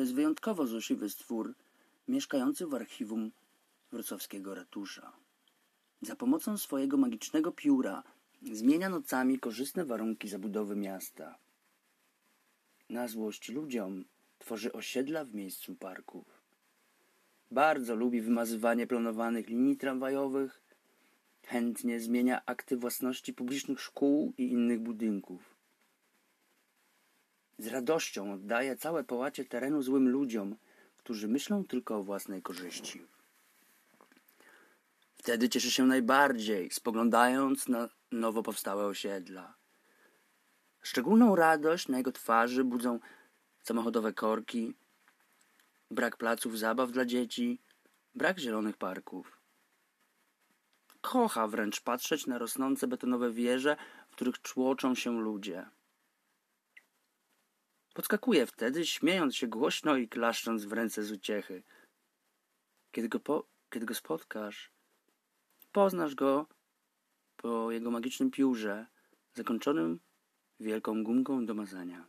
jest wyjątkowo złośliwy stwór mieszkający w archiwum wrocławskiego ratusza. Za pomocą swojego magicznego pióra zmienia nocami korzystne warunki zabudowy miasta. Na złość ludziom tworzy osiedla w miejscu parków. Bardzo lubi wymazywanie planowanych linii tramwajowych, chętnie zmienia akty własności publicznych szkół i innych budynków. Z radością oddaje całe połacie terenu złym ludziom, którzy myślą tylko o własnej korzyści. Wtedy cieszy się najbardziej, spoglądając na nowo powstałe osiedla. Szczególną radość na jego twarzy budzą samochodowe korki, brak placów zabaw dla dzieci, brak zielonych parków. Kocha wręcz patrzeć na rosnące betonowe wieże, w których człoczą się ludzie. Podskakuje wtedy, śmiejąc się głośno i klaszcząc w ręce z uciechy. Kiedy go, po, kiedy go spotkasz, poznasz go po jego magicznym piórze, zakończonym wielką gumką do mazania.